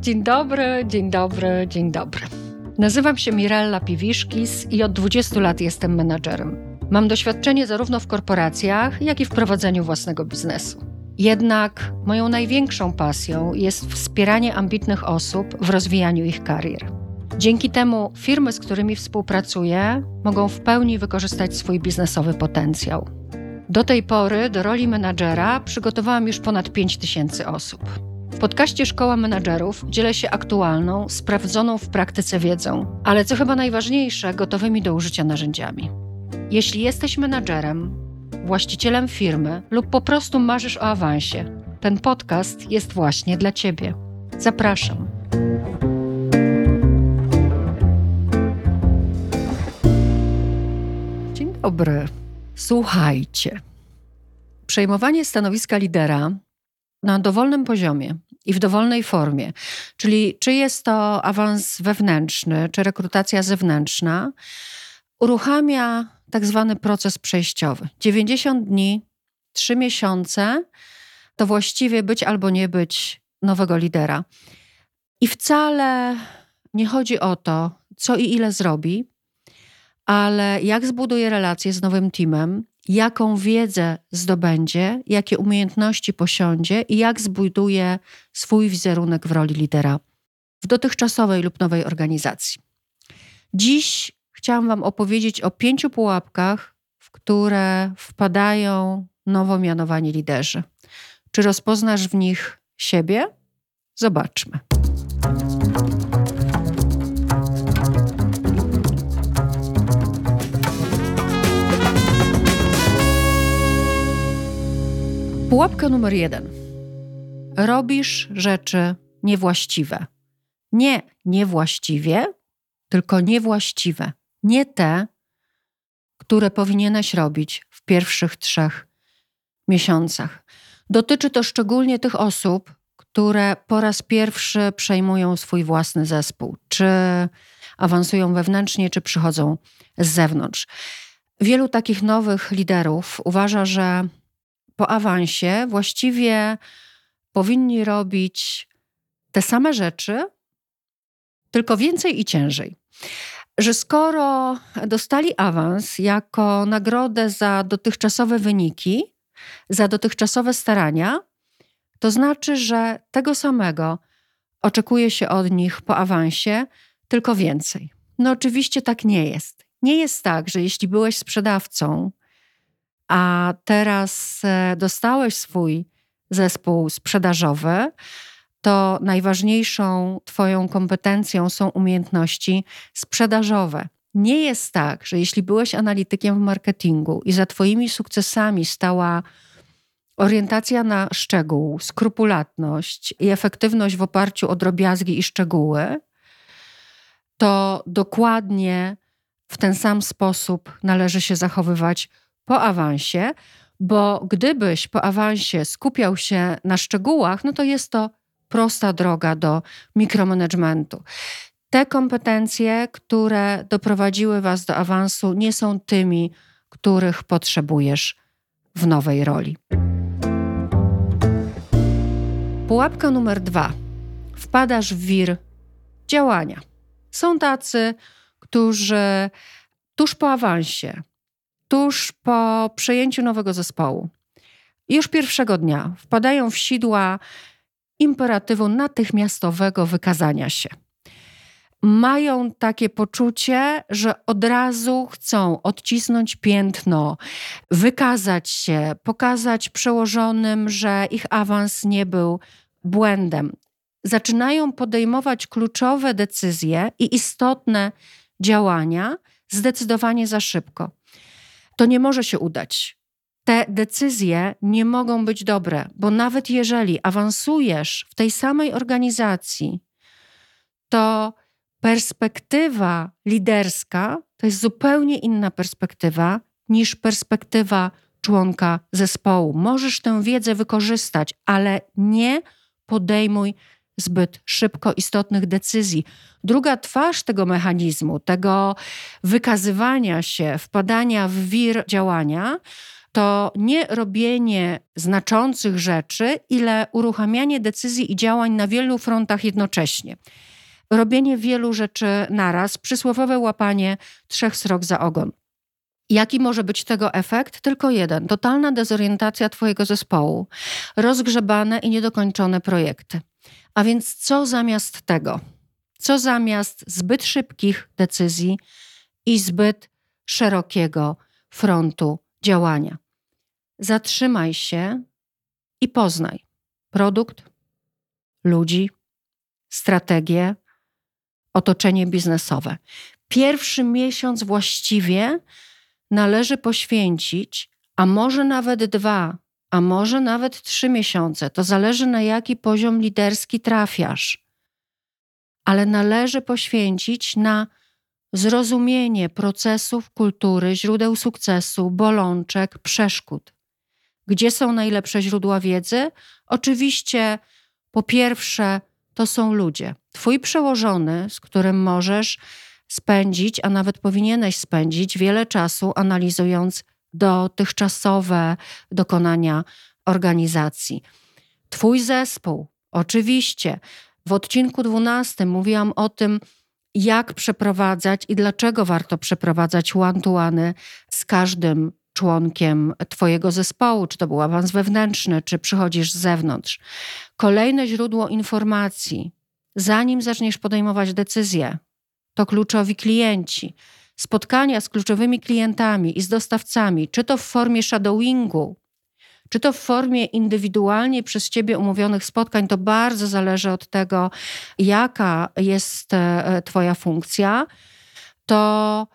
Dzień dobry, dzień dobry, dzień dobry. Nazywam się Mirella Piwiszkis i od 20 lat jestem menadżerem. Mam doświadczenie zarówno w korporacjach, jak i w prowadzeniu własnego biznesu. Jednak moją największą pasją jest wspieranie ambitnych osób w rozwijaniu ich karier. Dzięki temu firmy, z którymi współpracuję, mogą w pełni wykorzystać swój biznesowy potencjał. Do tej pory do roli menadżera przygotowałam już ponad 5 tysięcy osób. W podcaście Szkoła Menadżerów dzielę się aktualną, sprawdzoną w praktyce wiedzą, ale co chyba najważniejsze, gotowymi do użycia narzędziami. Jeśli jesteś menadżerem, właścicielem firmy lub po prostu marzysz o awansie, ten podcast jest właśnie dla Ciebie. Zapraszam. Dzień dobry. Słuchajcie. Przejmowanie stanowiska lidera na dowolnym poziomie i w dowolnej formie. Czyli czy jest to awans wewnętrzny, czy rekrutacja zewnętrzna, uruchamia tak zwany proces przejściowy. 90 dni, 3 miesiące to właściwie być albo nie być nowego lidera. I wcale nie chodzi o to, co i ile zrobi, ale jak zbuduje relacje z nowym teamem, jaką wiedzę zdobędzie, jakie umiejętności posiądzie i jak zbuduje swój wizerunek w roli lidera w dotychczasowej lub nowej organizacji. Dziś chciałam Wam opowiedzieć o pięciu pułapkach, w które wpadają nowo mianowani liderzy. Czy rozpoznasz w nich siebie? Zobaczmy. Pułapka numer jeden. Robisz rzeczy niewłaściwe. Nie niewłaściwie, tylko niewłaściwe. Nie te, które powinieneś robić w pierwszych trzech miesiącach. Dotyczy to szczególnie tych osób, które po raz pierwszy przejmują swój własny zespół, czy awansują wewnętrznie, czy przychodzą z zewnątrz. Wielu takich nowych liderów uważa, że po awansie właściwie powinni robić te same rzeczy, tylko więcej i ciężej. Że skoro dostali awans jako nagrodę za dotychczasowe wyniki, za dotychczasowe starania, to znaczy, że tego samego oczekuje się od nich po awansie, tylko więcej. No oczywiście tak nie jest. Nie jest tak, że jeśli byłeś sprzedawcą, a teraz e, dostałeś swój zespół sprzedażowy, to najważniejszą Twoją kompetencją są umiejętności sprzedażowe. Nie jest tak, że jeśli byłeś analitykiem w marketingu i za Twoimi sukcesami stała orientacja na szczegół, skrupulatność i efektywność w oparciu o drobiazgi i szczegóły, to dokładnie w ten sam sposób należy się zachowywać po awansie, bo gdybyś po awansie skupiał się na szczegółach, no to jest to prosta droga do mikromanagementu. Te kompetencje, które doprowadziły Was do awansu, nie są tymi, których potrzebujesz w nowej roli. Pułapka numer dwa. Wpadasz w wir działania. Są tacy, którzy tuż po awansie tuż po przejęciu nowego zespołu, już pierwszego dnia wpadają w sidła imperatywu natychmiastowego wykazania się. Mają takie poczucie, że od razu chcą odcisnąć piętno, wykazać się, pokazać przełożonym, że ich awans nie był błędem. Zaczynają podejmować kluczowe decyzje i istotne działania zdecydowanie za szybko to nie może się udać. Te decyzje nie mogą być dobre, bo nawet jeżeli awansujesz w tej samej organizacji, to perspektywa liderska to jest zupełnie inna perspektywa niż perspektywa członka zespołu. Możesz tę wiedzę wykorzystać, ale nie podejmuj zbyt szybko istotnych decyzji. Druga twarz tego mechanizmu, tego wykazywania się, wpadania w wir działania, to nie robienie znaczących rzeczy, ile uruchamianie decyzji i działań na wielu frontach jednocześnie. Robienie wielu rzeczy naraz, przysłowowe łapanie trzech srok za ogon. Jaki może być tego efekt? Tylko jeden: totalna dezorientacja Twojego zespołu, rozgrzebane i niedokończone projekty. A więc co zamiast tego? Co zamiast zbyt szybkich decyzji i zbyt szerokiego frontu działania? Zatrzymaj się i poznaj produkt, ludzi, strategię, otoczenie biznesowe. Pierwszy miesiąc właściwie należy poświęcić, a może nawet dwa, a może nawet trzy miesiące. To zależy na jaki poziom liderski trafiasz. Ale należy poświęcić na zrozumienie procesów kultury, źródeł sukcesu, bolączek, przeszkód. Gdzie są najlepsze źródła wiedzy? Oczywiście, po pierwsze, to są ludzie. Twój przełożony, z którym możesz spędzić, a nawet powinieneś spędzić wiele czasu analizując dotychczasowe dokonania organizacji. Twój zespół, oczywiście. W odcinku 12 mówiłam o tym, jak przeprowadzać i dlaczego warto przeprowadzać one-to-one z każdym członkiem Twojego zespołu, czy to był awans wewnętrzny, czy przychodzisz z zewnątrz. Kolejne źródło informacji, zanim zaczniesz podejmować decyzje, to kluczowi klienci. Spotkania z kluczowymi klientami i z dostawcami, czy to w formie shadowingu, czy to w formie indywidualnie przez Ciebie umówionych spotkań, to bardzo zależy od tego, jaka jest e, Twoja funkcja, to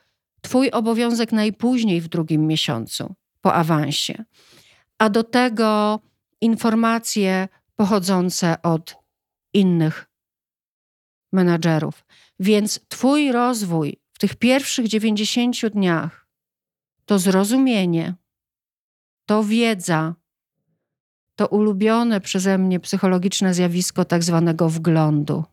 Twój obowiązek najpóźniej w drugim miesiącu po awansie. A do tego informacje pochodzące od innych menadżerów. Więc Twój rozwój w tych pierwszych 90 dniach to zrozumienie, to wiedza, to ulubione przeze mnie psychologiczne zjawisko tak zwanego wglądu.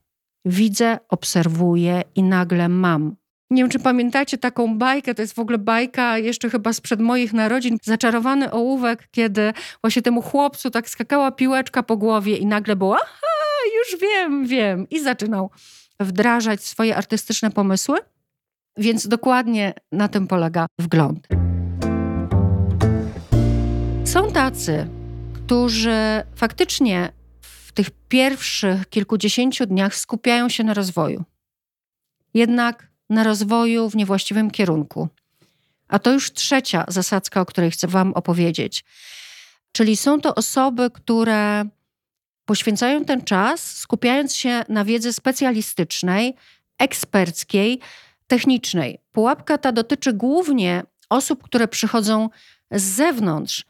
Widzę, obserwuję i nagle mam. Nie wiem, czy pamiętacie taką bajkę, to jest w ogóle bajka jeszcze chyba sprzed moich narodzin, zaczarowany ołówek, kiedy właśnie temu chłopcu tak skakała piłeczka po głowie i nagle było, aha, już wiem, wiem. I zaczynał wdrażać swoje artystyczne pomysły. Więc dokładnie na tym polega wgląd. Są tacy, którzy faktycznie w tych pierwszych kilkudziesięciu dniach skupiają się na rozwoju. Jednak na rozwoju w niewłaściwym kierunku. A to już trzecia zasadzka, o której chcę Wam opowiedzieć. Czyli są to osoby, które poświęcają ten czas, skupiając się na wiedzy specjalistycznej, eksperckiej, technicznej. Pułapka ta dotyczy głównie osób, które przychodzą z zewnątrz,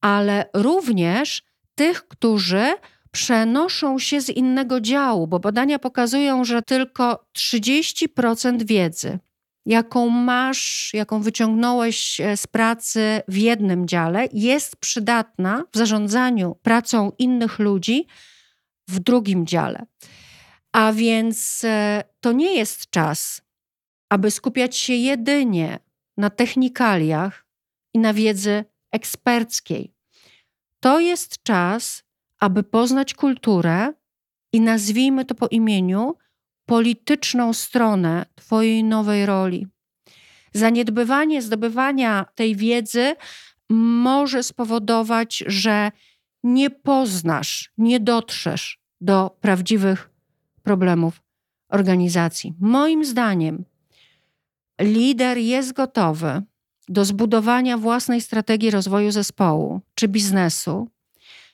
ale również tych, którzy przenoszą się z innego działu, bo badania pokazują, że tylko 30% wiedzy, jaką masz, jaką wyciągnąłeś e, z pracy w jednym dziale, jest przydatna w zarządzaniu pracą innych ludzi w drugim dziale. A więc e, to nie jest czas, aby skupiać się jedynie na technikaliach i na wiedzy eksperckiej. To jest czas, aby poznać kulturę i nazwijmy to po imieniu polityczną stronę Twojej nowej roli. Zaniedbywanie zdobywania tej wiedzy może spowodować, że nie poznasz, nie dotrzesz do prawdziwych problemów organizacji. Moim zdaniem, lider jest gotowy do zbudowania własnej strategii rozwoju zespołu czy biznesu,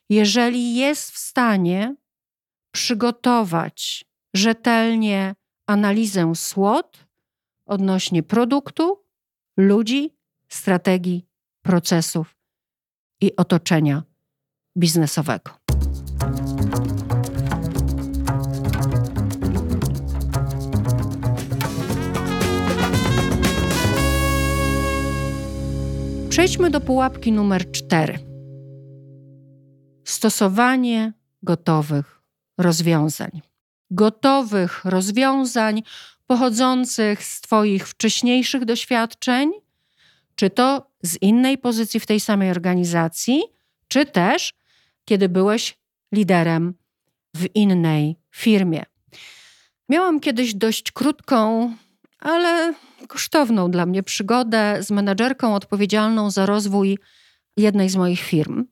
jeżeli jest w stanie przygotować rzetelnie analizę SWOT odnośnie produktu, ludzi, strategii, procesów i otoczenia biznesowego. Przejdźmy do pułapki numer cztery. Stosowanie gotowych rozwiązań. Gotowych rozwiązań pochodzących z Twoich wcześniejszych doświadczeń, czy to z innej pozycji w tej samej organizacji, czy też kiedy byłeś liderem w innej firmie. Miałam kiedyś dość krótką, ale kosztowną dla mnie przygodę z menedżerką odpowiedzialną za rozwój jednej z moich firm.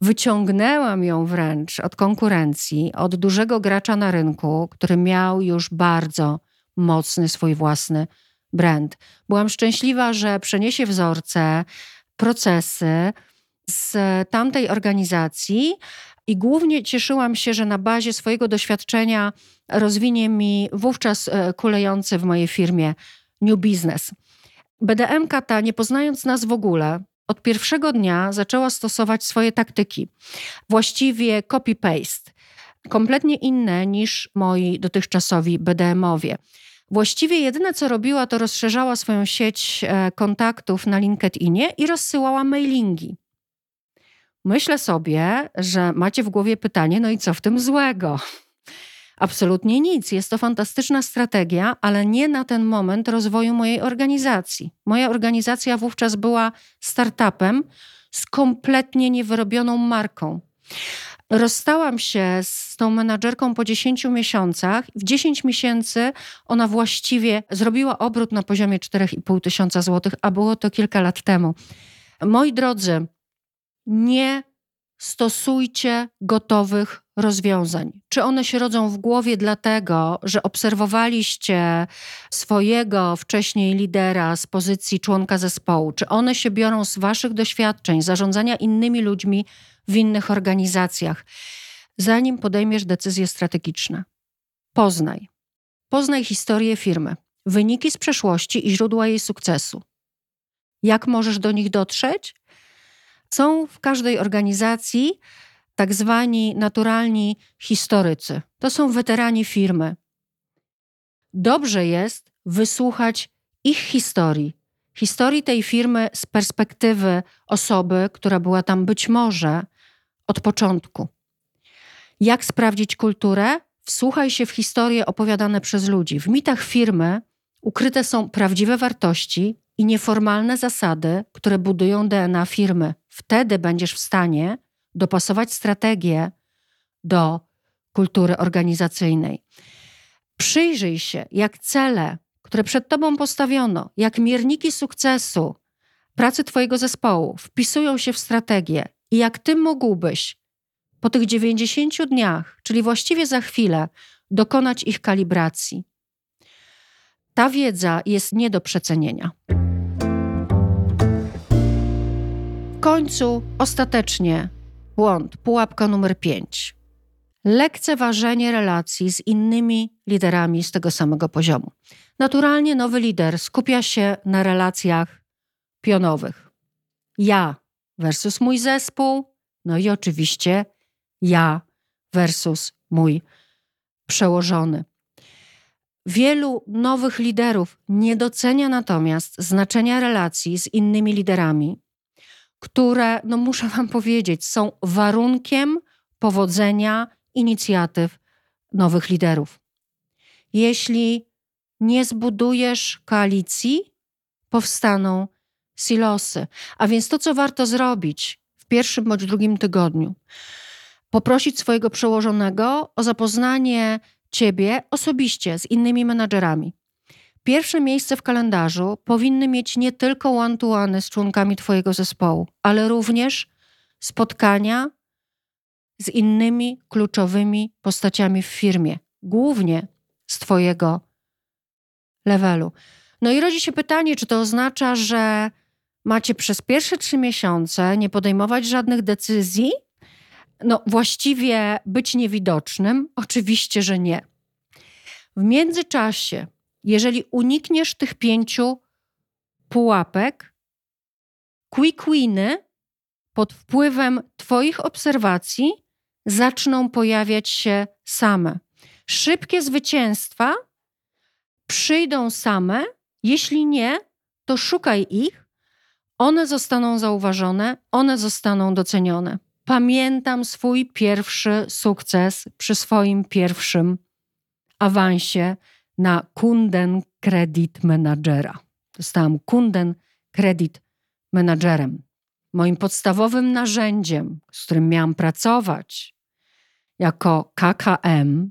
Wyciągnęłam ją wręcz od konkurencji, od dużego gracza na rynku, który miał już bardzo mocny swój własny brand. Byłam szczęśliwa, że przeniesie wzorce, procesy z tamtej organizacji i głównie cieszyłam się, że na bazie swojego doświadczenia rozwinie mi wówczas e, kulejący w mojej firmie New Business. BDM ta, nie poznając nas w ogóle, od pierwszego dnia zaczęła stosować swoje taktyki. Właściwie copy-paste. Kompletnie inne niż moi dotychczasowi BDM-owie. Właściwie jedyne, co robiła, to rozszerzała swoją sieć e, kontaktów na LinkedInie i rozsyłała mailingi. Myślę sobie, że macie w głowie pytanie, no i co w tym złego? Absolutnie nic. Jest to fantastyczna strategia, ale nie na ten moment rozwoju mojej organizacji. Moja organizacja wówczas była startupem z kompletnie niewyrobioną marką. Rozstałam się z tą menadżerką po 10 miesiącach. W 10 miesięcy ona właściwie zrobiła obrót na poziomie 4,5 tysiąca złotych, a było to kilka lat temu. Moi drodzy, nie stosujcie gotowych rozwiązań. Czy one się rodzą w głowie dlatego, że obserwowaliście swojego wcześniej lidera z pozycji członka zespołu? Czy one się biorą z waszych doświadczeń, zarządzania innymi ludźmi w innych organizacjach? Zanim podejmiesz decyzje strategiczne, poznaj. Poznaj historię firmy, wyniki z przeszłości i źródła jej sukcesu. Jak możesz do nich dotrzeć? Są w każdej organizacji tak zwani naturalni historycy. To są weterani firmy. Dobrze jest wysłuchać ich historii, historii tej firmy z perspektywy osoby, która była tam być może od początku. Jak sprawdzić kulturę? Wsłuchaj się w historie opowiadane przez ludzi. W mitach firmy ukryte są prawdziwe wartości i nieformalne zasady, które budują DNA firmy. Wtedy będziesz w stanie dopasować strategię do kultury organizacyjnej. Przyjrzyj się, jak cele, które przed Tobą postawiono, jak mierniki sukcesu pracy Twojego zespołu wpisują się w strategię i jak Ty mógłbyś po tych 90 dniach, czyli właściwie za chwilę, dokonać ich kalibracji. Ta wiedza jest nie do przecenienia. W końcu, ostatecznie, Błąd, pułapka numer 5. Lekceważenie relacji z innymi liderami z tego samego poziomu. Naturalnie nowy lider skupia się na relacjach pionowych. Ja versus mój zespół, no i oczywiście ja versus mój przełożony. Wielu nowych liderów nie docenia natomiast znaczenia relacji z innymi liderami które, no muszę Wam powiedzieć, są warunkiem powodzenia inicjatyw nowych liderów. Jeśli nie zbudujesz koalicji, powstaną silosy. A więc to, co warto zrobić w pierwszym bądź drugim tygodniu, poprosić swojego przełożonego o zapoznanie Ciebie osobiście z innymi menadżerami. Pierwsze miejsce w kalendarzu powinny mieć nie tylko one-to-one z członkami Twojego zespołu, ale również spotkania z innymi kluczowymi postaciami w firmie, głównie z Twojego levelu. No i rodzi się pytanie, czy to oznacza, że macie przez pierwsze trzy miesiące nie podejmować żadnych decyzji? No, właściwie być niewidocznym? Oczywiście, że nie. W międzyczasie jeżeli unikniesz tych pięciu pułapek, quick winy pod wpływem Twoich obserwacji zaczną pojawiać się same. Szybkie zwycięstwa przyjdą same, jeśli nie, to szukaj ich, one zostaną zauważone, one zostaną docenione. Pamiętam swój pierwszy sukces przy swoim pierwszym awansie na Kunden Credit Managera. Dostałam Kunden Credit menadżerem. Moim podstawowym narzędziem, z którym miałam pracować jako KKM,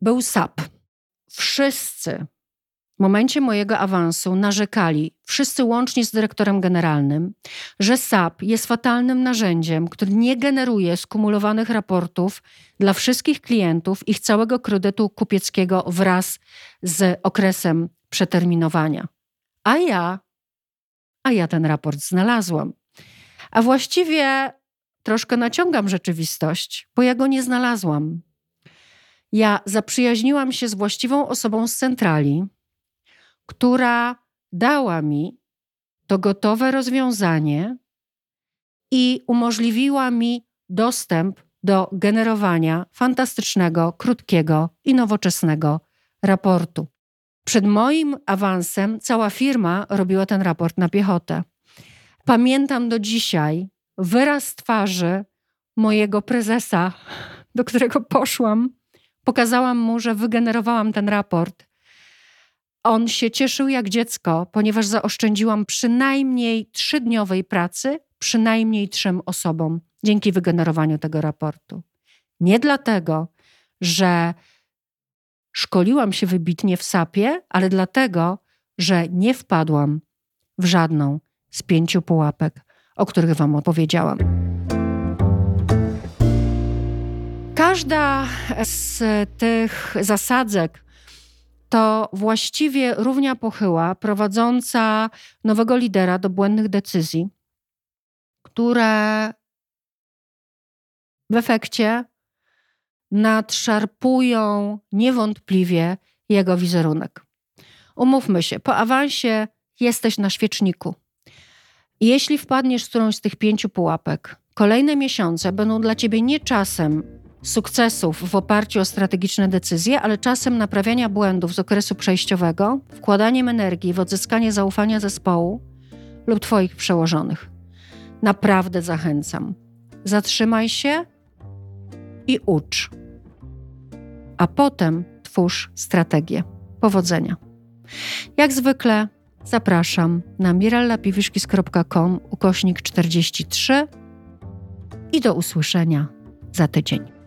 był SAP. Wszyscy w momencie mojego awansu narzekali, wszyscy łącznie z dyrektorem generalnym, że SAP jest fatalnym narzędziem, który nie generuje skumulowanych raportów dla wszystkich klientów ich całego kredytu kupieckiego wraz z okresem przeterminowania. A ja, a ja ten raport znalazłam. A właściwie troszkę naciągam rzeczywistość, bo ja go nie znalazłam. Ja zaprzyjaźniłam się z właściwą osobą z centrali, która dała mi to gotowe rozwiązanie i umożliwiła mi dostęp do generowania fantastycznego, krótkiego i nowoczesnego raportu. Przed moim awansem cała firma robiła ten raport na piechotę. Pamiętam do dzisiaj wyraz twarzy mojego prezesa, do którego poszłam. Pokazałam mu, że wygenerowałam ten raport on się cieszył jak dziecko, ponieważ zaoszczędziłam przynajmniej trzydniowej pracy przynajmniej trzem osobom dzięki wygenerowaniu tego raportu. Nie dlatego, że szkoliłam się wybitnie w SAP-ie, ale dlatego, że nie wpadłam w żadną z pięciu pułapek, o których Wam opowiedziałam. Każda z tych zasadzek, to właściwie równia pochyła prowadząca nowego lidera do błędnych decyzji, które w efekcie nadszarpują niewątpliwie jego wizerunek. Umówmy się, po awansie jesteś na świeczniku. Jeśli wpadniesz w którąś z tych pięciu pułapek, kolejne miesiące będą dla ciebie nie czasem sukcesów w oparciu o strategiczne decyzje, ale czasem naprawiania błędów z okresu przejściowego, wkładaniem energii w odzyskanie zaufania zespołu lub Twoich przełożonych. Naprawdę zachęcam. Zatrzymaj się i ucz. A potem twórz strategię. Powodzenia. Jak zwykle zapraszam na mirallapiwiszkis.com ukośnik 43 i do usłyszenia za tydzień.